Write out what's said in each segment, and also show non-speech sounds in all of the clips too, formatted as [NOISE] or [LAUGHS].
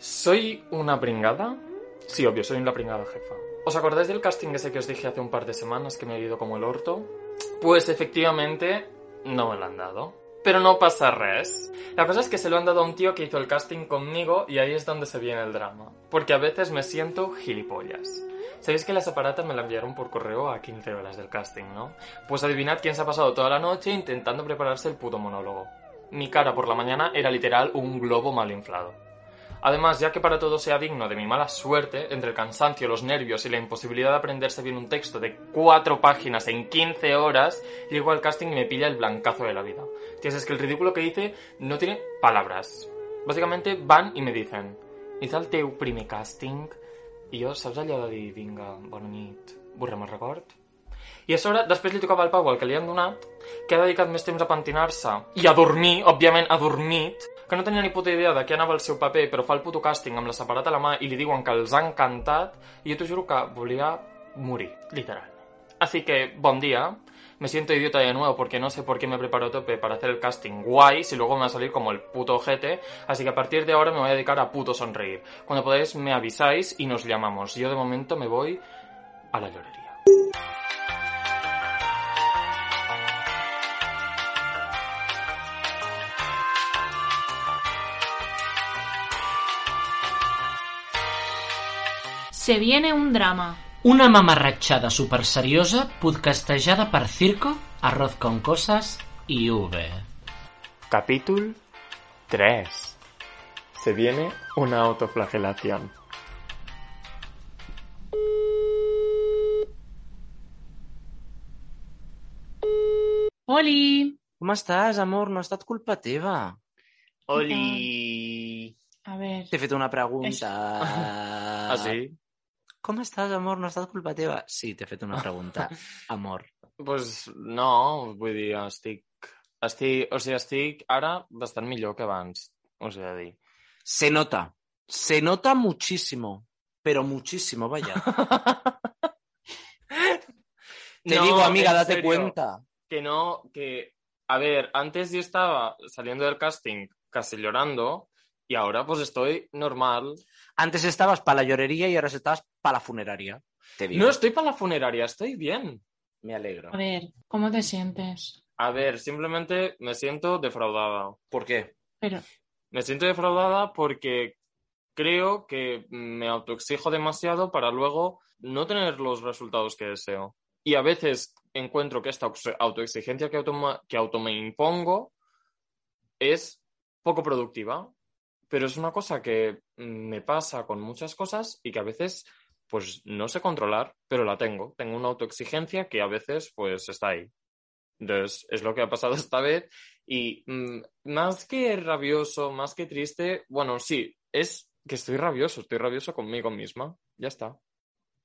¿Soy una pringada? Sí, obvio, soy una pringada jefa. ¿Os acordáis del casting ese que os dije hace un par de semanas que me ha ido como el orto? Pues efectivamente, no me lo han dado. Pero no pasa res. La cosa es que se lo han dado a un tío que hizo el casting conmigo y ahí es donde se viene el drama. Porque a veces me siento gilipollas. Sabéis que las aparatas me la enviaron por correo a 15 horas del casting, ¿no? Pues adivinad quién se ha pasado toda la noche intentando prepararse el puto monólogo. Mi cara por la mañana era literal un globo mal inflado. Además, ya que para todo sea digno de mi mala suerte, entre el cansancio, los nervios y la imposibilidad de aprenderse bien un texto de cuatro páginas en 15 horas, llego al casting y me pilla el blancazo de la vida. Tías, es que el ridículo que hice no tiene palabras. Básicamente van y me dicen «És el teu primer càsting?» I jo, saps allò de dir «Vinga, bona nit, borrem el record?» I a sobre, després li tocava al Pau el que li han donat, que ha dedicat més temps a pentinar-se a dormir, òbviament ha dormit, que no tenia ni puta idea de què anava el seu paper, però fa el puto càsting amb la separat a la mà i li diuen que els ha encantat, i jo t'ho juro que volia morir, literal. Así que, bon día. Me siento idiota de nuevo porque no sé por qué me preparo a tope para hacer el casting guay si luego me va a salir como el puto ojete. Así que a partir de ahora me voy a dedicar a puto sonreír. Cuando podáis me avisáis y nos llamamos. Yo de momento me voy a la llorería. Se viene un drama. Una mamarratxada super seriosa podcastejada per Circo, Arroz con Cosas y V. Capítulo 3. Se viene una autoflagelación. Oli. Com estàs, amor? No ha estat culpa teva. Oli. A ver. T'he fet una pregunta. [LAUGHS] Ah, sí? Com estàs, amor? No ha estat culpa teva? Sí, t'he fet una pregunta, [LAUGHS] amor. Pues no, vull dir, estic... Estic, o sigui, estic ara bastant millor que abans, o sigui, dir. Se nota. Se nota muchísimo. Pero muchísimo, vaya. [LAUGHS] Te No, digo, amiga, date serio. cuenta. Que no, que... A ver, antes yo estaba saliendo del casting casi llorando y ahora pues estoy normal. Antes estabas para la llorería y ahora estabas para la funeraria. Te digo. No estoy para la funeraria, estoy bien. Me alegro. A ver, ¿cómo te sientes? A ver, simplemente me siento defraudada. ¿Por qué? Pero, Me siento defraudada porque creo que me autoexijo demasiado para luego no tener los resultados que deseo. Y a veces encuentro que esta auto- autoexigencia que, auto, que auto me impongo es poco productiva. Pero es una cosa que me pasa con muchas cosas y que a veces pues no sé controlar, pero la tengo. Tengo una autoexigencia que a veces pues está ahí. Entonces, es lo que ha pasado [LAUGHS] esta vez y mm, más que rabioso, más que triste, bueno, sí, es que estoy rabioso, estoy rabioso conmigo misma. Ya está.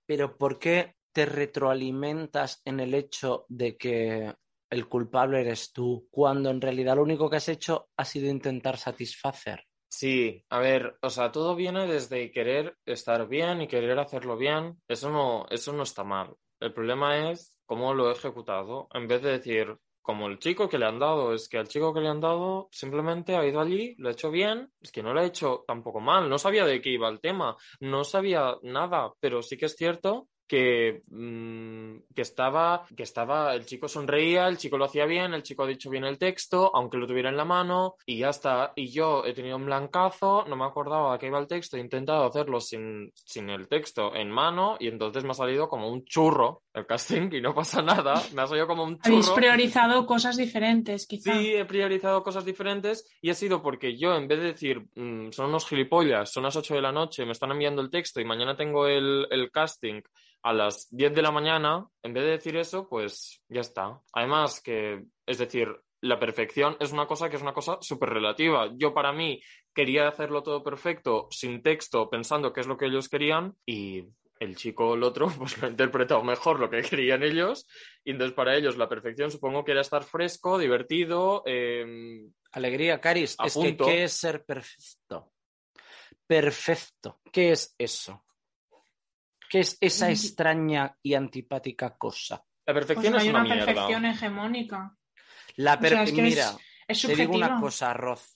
Pero ¿por qué te retroalimentas en el hecho de que el culpable eres tú, cuando en realidad lo único que has hecho ha sido intentar satisfacer? Sí, a ver, o sea, todo viene desde querer estar bien y querer hacerlo bien. Eso no, eso no está mal. El problema es cómo lo he ejecutado. En vez de decir, como el chico que le han dado, es que al chico que le han dado simplemente ha ido allí, lo ha hecho bien, es que no lo ha hecho tampoco mal. No sabía de qué iba el tema, no sabía nada, pero sí que es cierto que, mm, que estaba, que estaba, el chico sonreía, el chico lo hacía bien, el chico ha dicho bien el texto, aunque lo tuviera en la mano, y ya está. Y yo he tenido un blancazo, no me acordaba a qué iba el texto, he intentado hacerlo sin, sin el texto en mano, y entonces me ha salido como un churro el casting, y no pasa nada, me ha salido como un Habéis churro. priorizado cosas diferentes, quizá. Sí, he priorizado cosas diferentes y ha sido porque yo, en vez de decir, "Mm, son unos gilipollas, son las 8 de la noche, me están enviando el texto y mañana tengo el, el casting a las 10 de la mañana, en vez de decir eso, pues ya está. Además que, es decir, la perfección es una cosa que es una cosa súper relativa. Yo para mí quería hacerlo todo perfecto, sin texto, pensando qué es lo que ellos querían y el chico o el otro [LAUGHS] pues lo ha interpretado mejor lo que querían ellos y entonces para ellos la perfección supongo que era estar fresco, divertido, em, Alegría, Caris. A es que. ¿qué es ser perfecto? Perfecto. ¿Qué es eso? ¿Qué es esa extraña y antipática cosa? La Pues perfección no es hay una, una mierda. perfección hegemónica. La O sea, per- es que Mira, Es te digo una cosa, Arroz.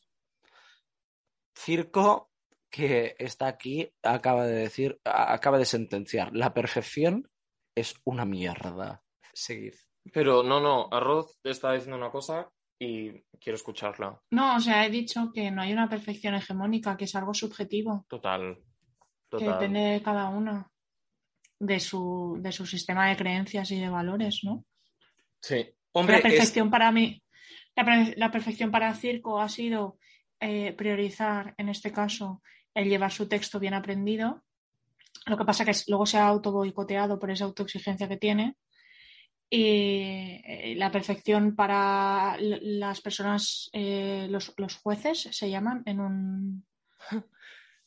Circo, que está aquí, acaba de decir, acaba de sentenciar. La perfección es una mierda. Seguid. Pero no, no, Arroz está diciendo una cosa y quiero escucharla. No, o sea, he dicho que no hay una perfección hegemónica, que es algo subjetivo, Total. que Total. depende de cada uno, de su, de su sistema de creencias y de valores, ¿no? Sí. Hombre, la es- perfección para mí, la, perfección para Circo ha sido eh, priorizar, en este caso, el llevar su texto bien aprendido. Lo que pasa que es- luego se ha auto boicoteado por esa autoexigencia que tiene. Y eh, la perfección para las personas, eh, los, los jueces se llaman en un [LAUGHS]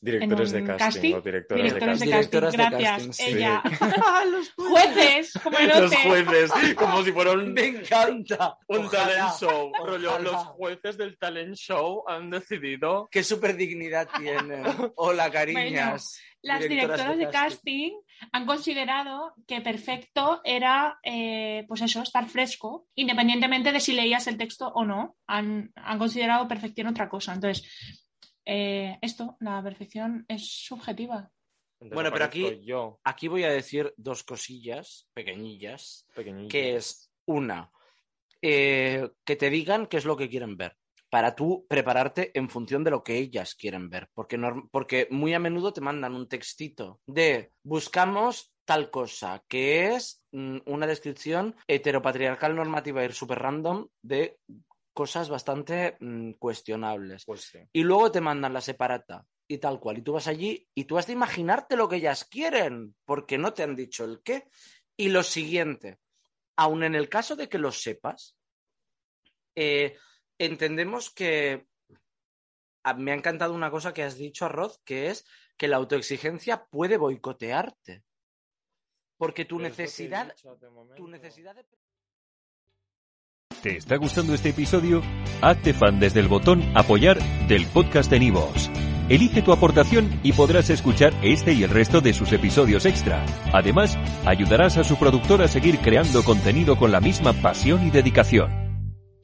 Directores de casting, casting, o directoras directores de de casting. de Gracias, casting, sí. ella. [LAUGHS] Los [LAUGHS] Jueces, como el Los jueces, como si fuera un, [LAUGHS] Me encanta. un Ojalá. talent show. Rollo, los jueces del talent show han decidido. Qué super dignidad tienen. Hola, cariñas. Las directoras de casting han considerado que perfecto era, eh, pues eso, estar fresco, independientemente de si leías el texto o no. Han, han considerado perfección otra cosa. Entonces, eh, esto, la perfección es subjetiva. Entonces Bueno, pero aquí- Yo, Aquí voy a decir dos cosillas pequeñillas, que es una, eh, que te digan qué es lo que quieren ver, para tú prepararte en función de lo que ellas quieren ver, porque, porque muy a menudo te mandan un textito de buscamos tal cosa, que es mm, una descripción heteropatriarcal normativa y super random de cosas bastante mm, cuestionables. Pues sí. y luego te mandan la separata y tal cual. Y tú vas allí y tú has de imaginarte lo que ellas quieren, porque no te han dicho el qué. Y lo siguiente, aun en el caso de que lo sepas, eh, entendemos que me ha encantado una cosa que has dicho, Arroz, que es que la autoexigencia puede boicotearte. Porque tu Pero necesidad, tu necesidad de... ¿Te está gustando este episodio? Hazte fan desde el botón Apoyar del podcast de Nivos. Elige tu aportación y podrás escuchar este y el resto de sus episodios extra. Además, ayudarás a su productor a seguir creando contenido con la misma pasión y dedicación.